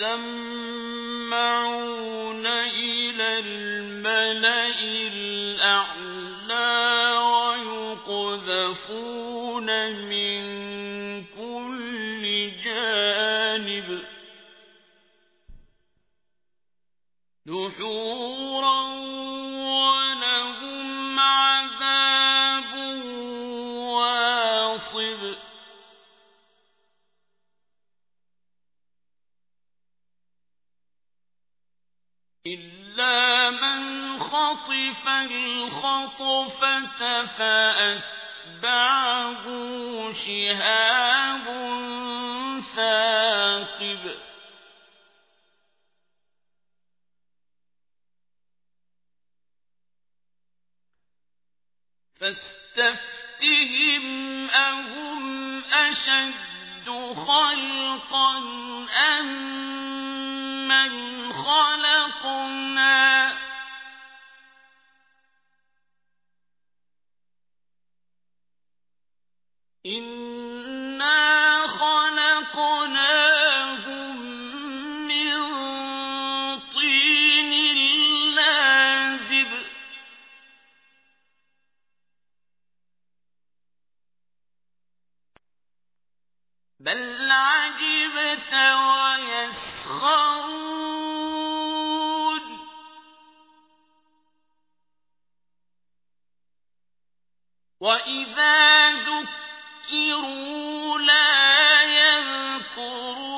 يسمعون إلى الملأ الأعلى ويقذفون من كل جانب. دحورا خطف الخطفة فأتبعه شهاب ثاقب. فاستفتهم أهم أشد خلقا أم من خلقنا؟ إنا خلقناهم من طين بل عجبت ويسخرون وإذا ذكروا لا يذكرون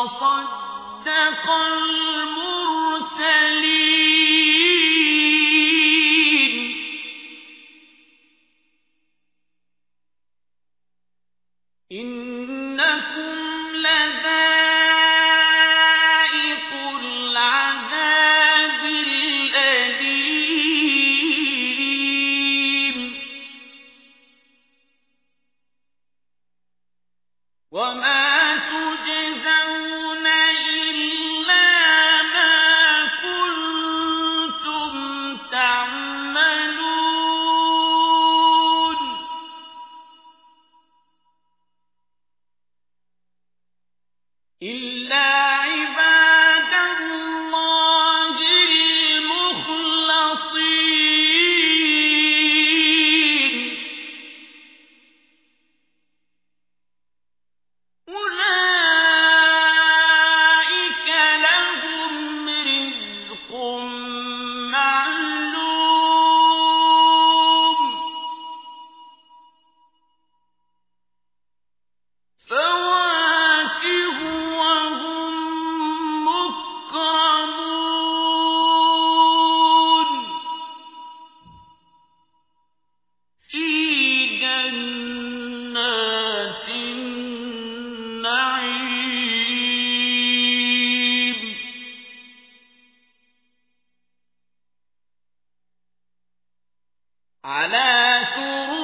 وَصَدَّقَ الْمُرْسَلِينَ. عَلَىٰ سُرُرٍ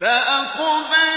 فَأَقْبَلَ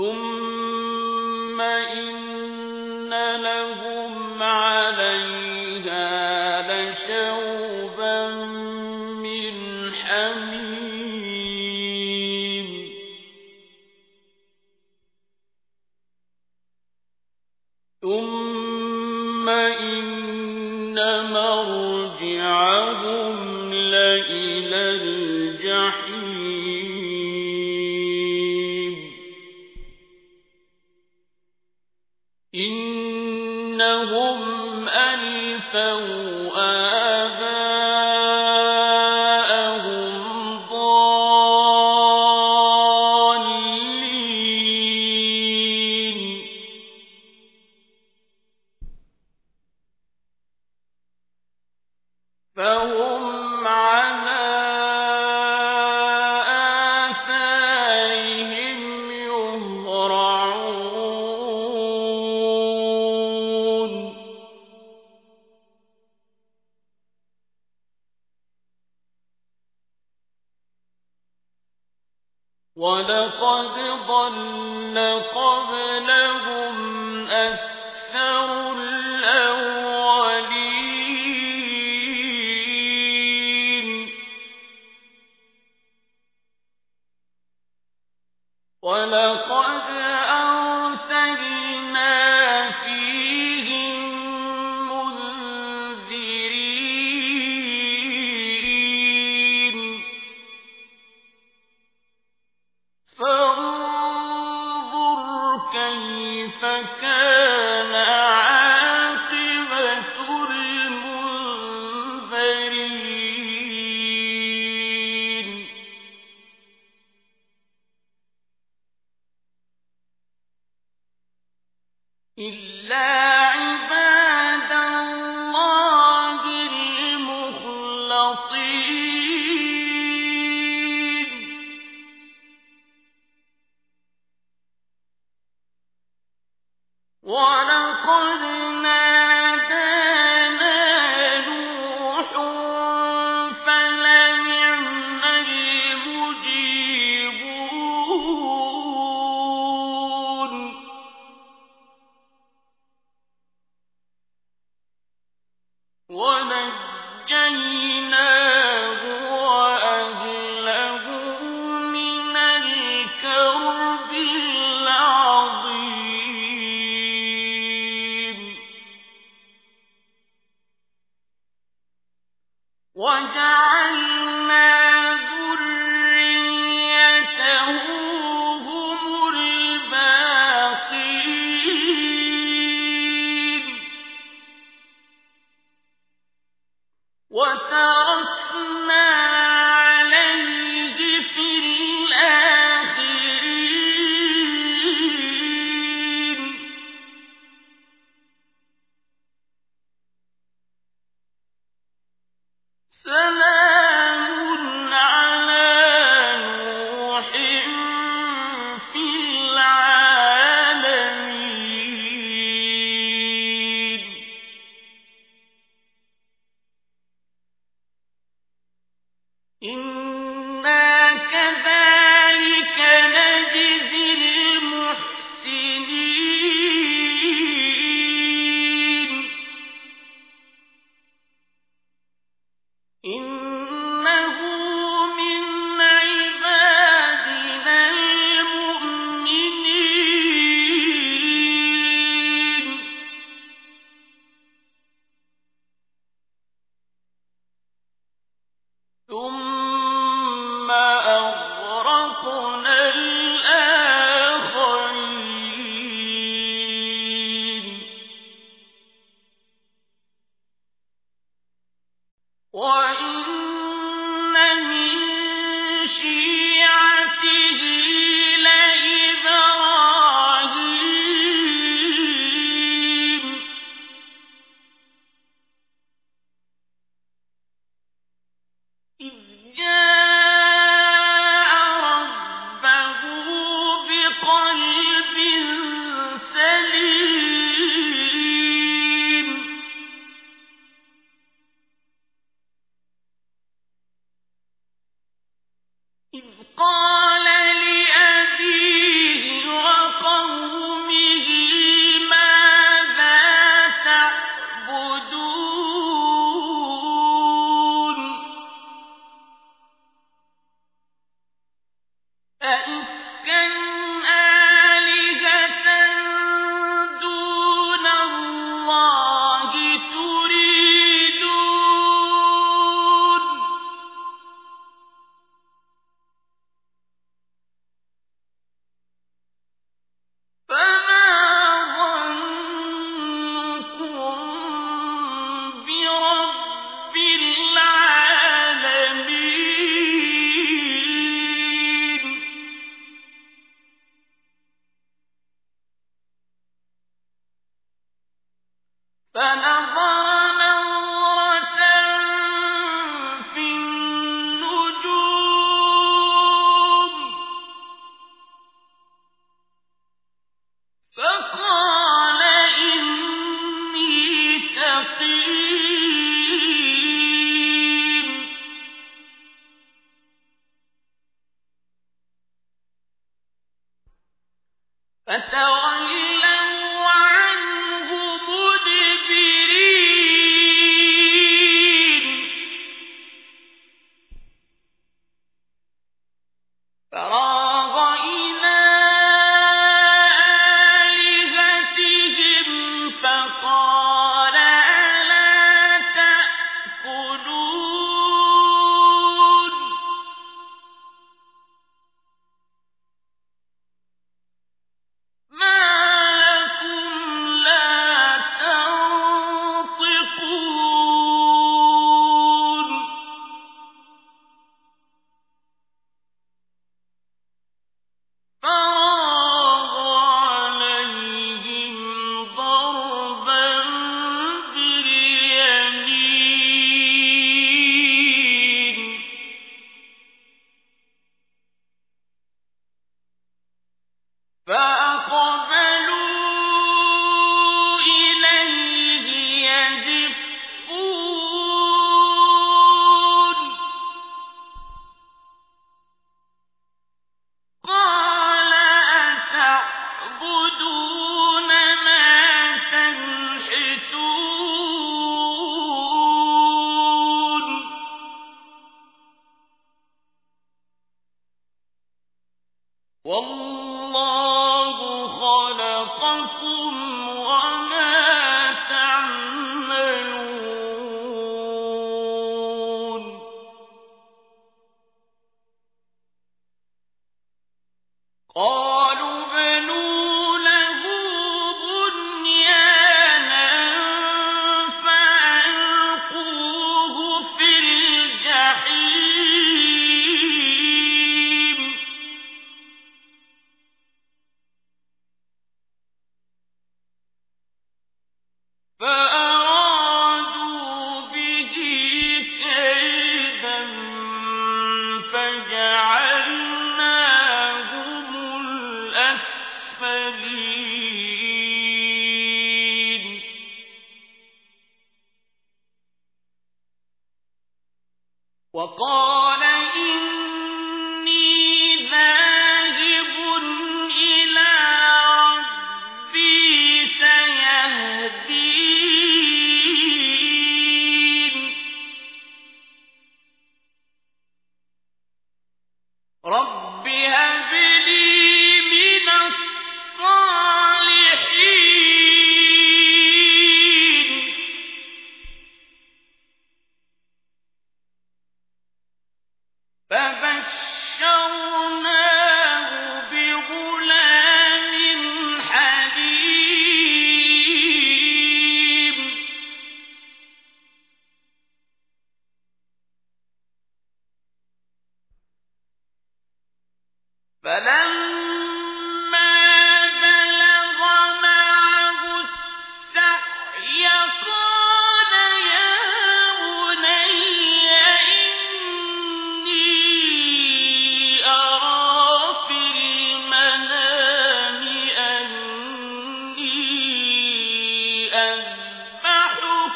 ثم إن فبشر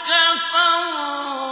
كفروا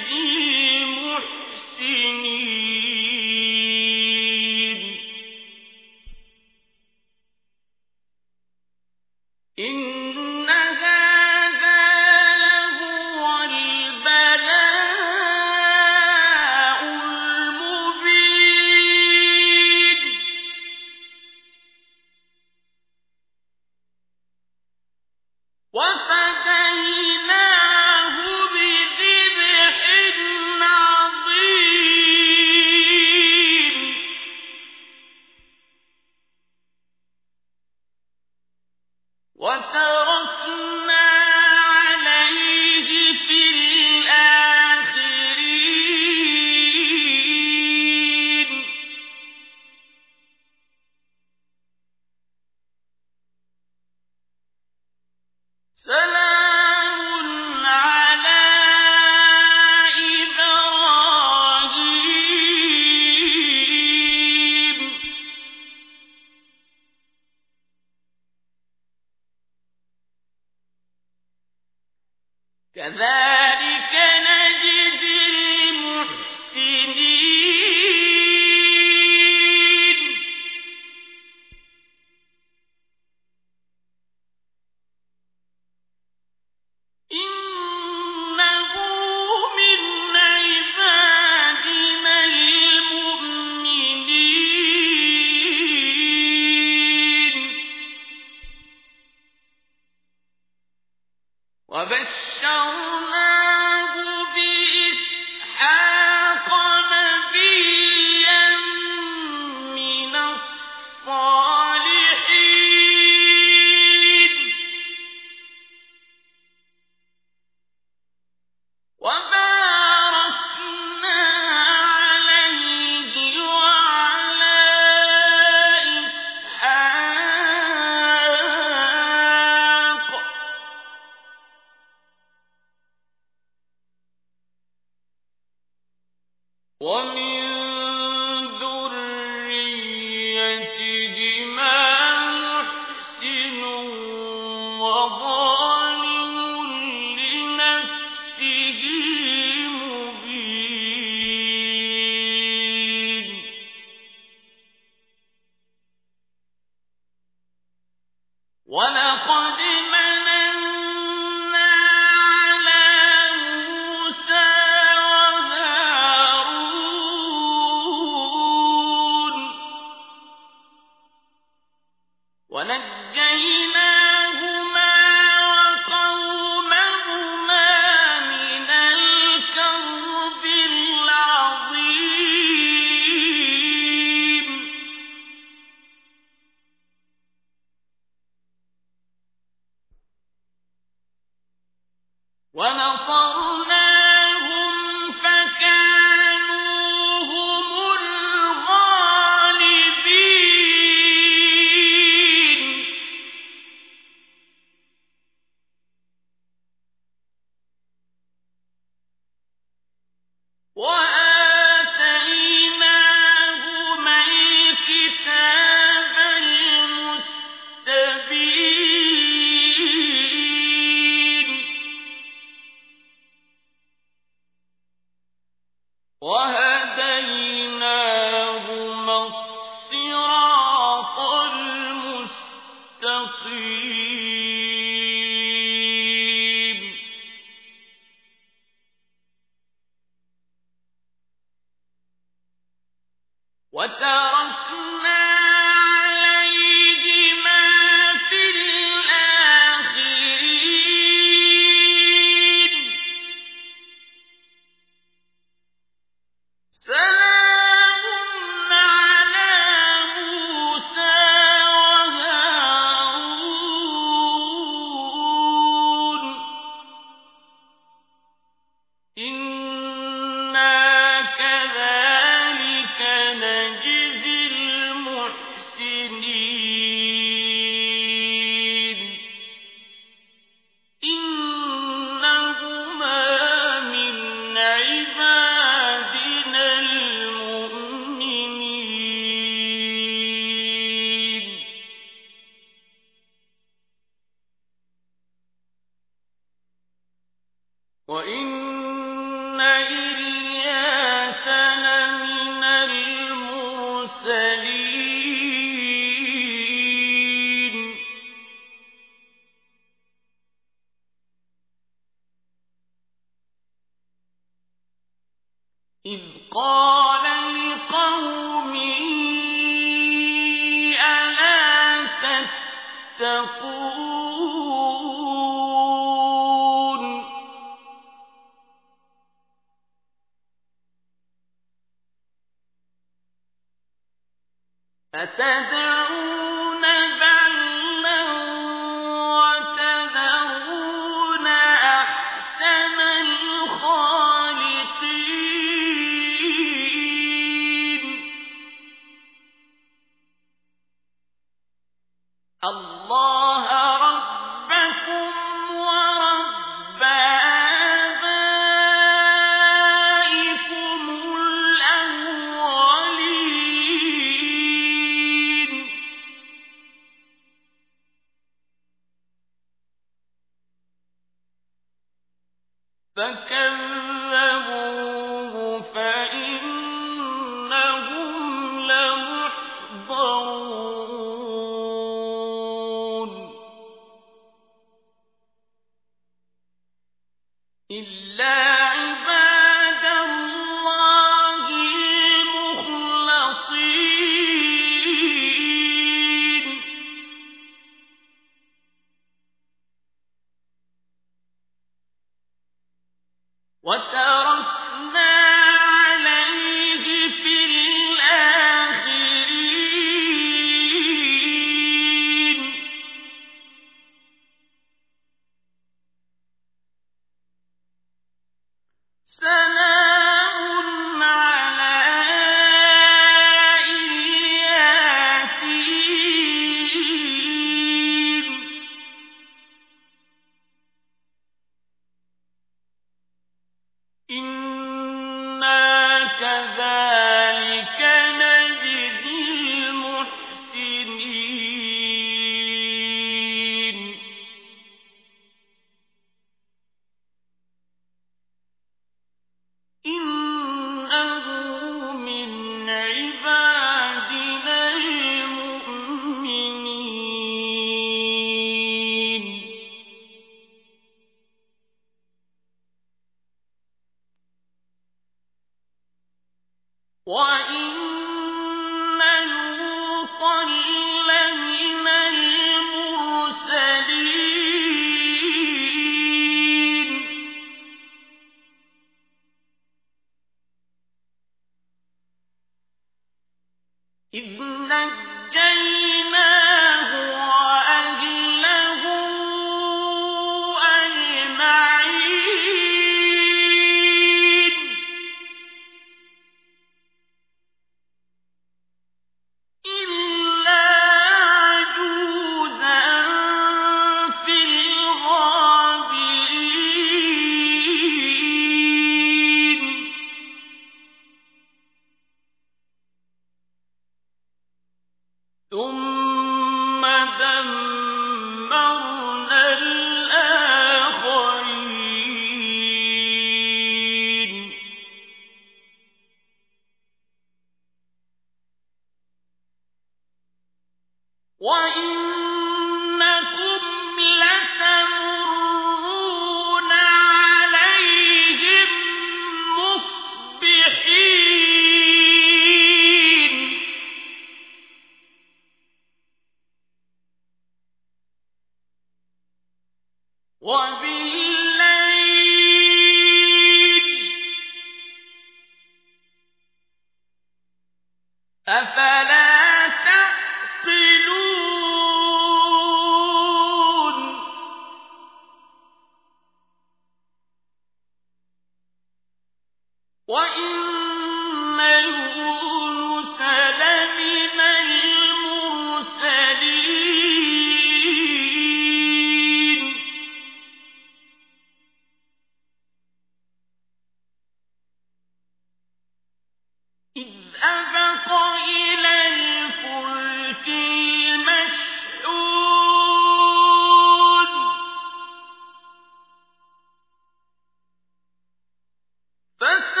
فس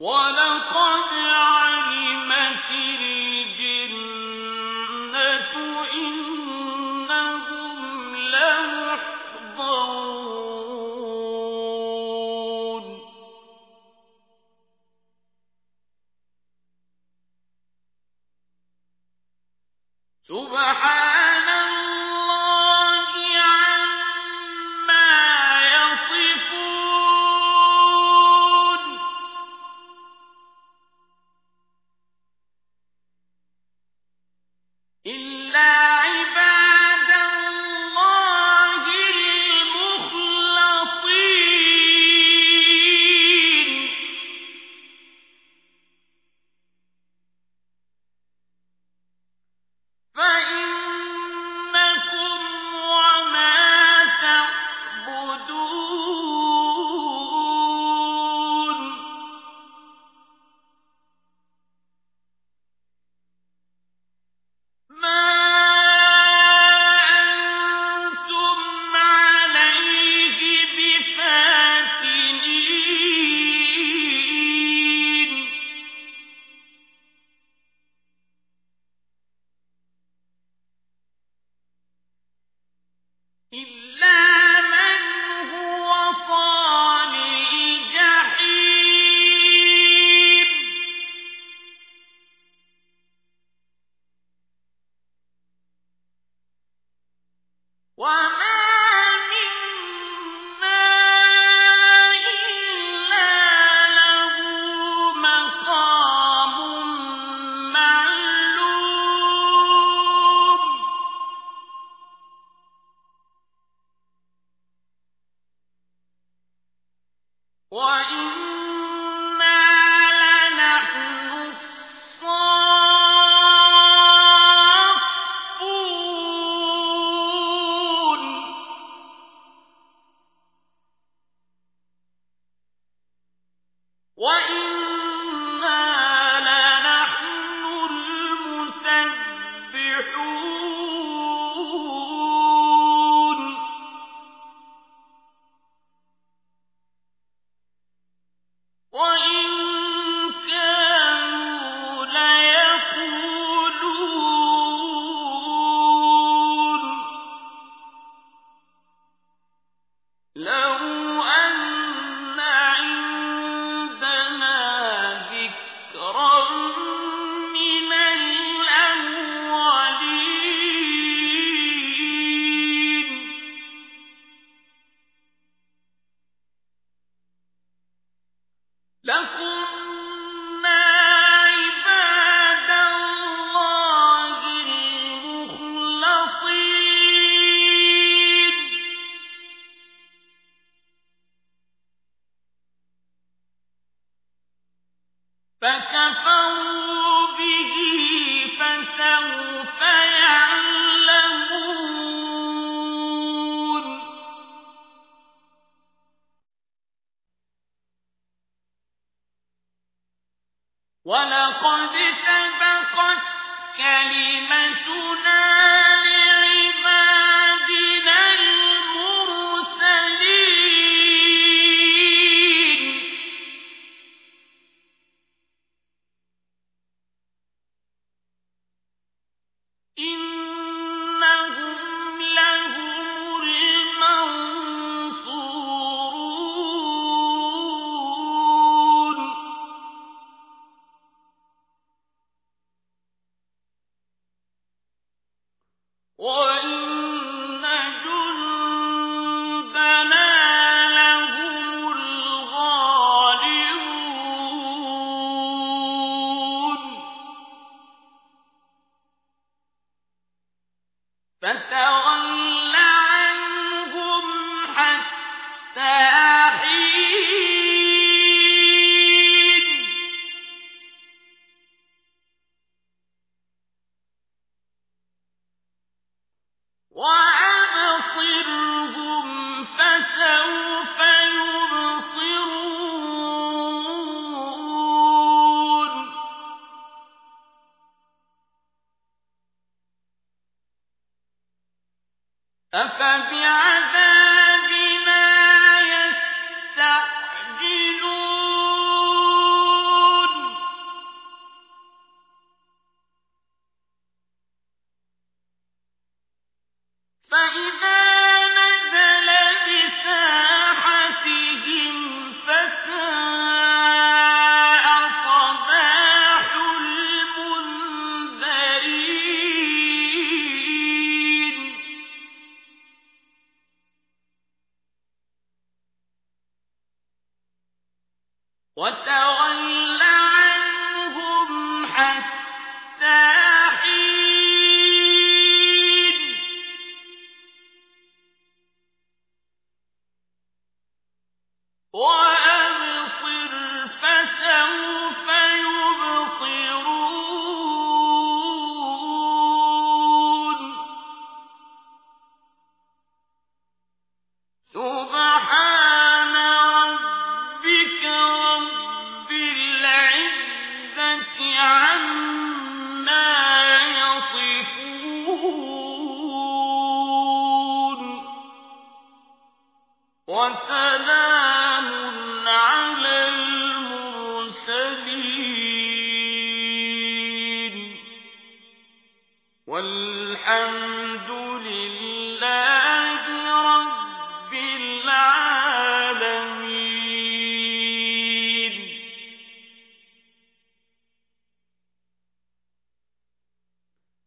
ولا What? فسوف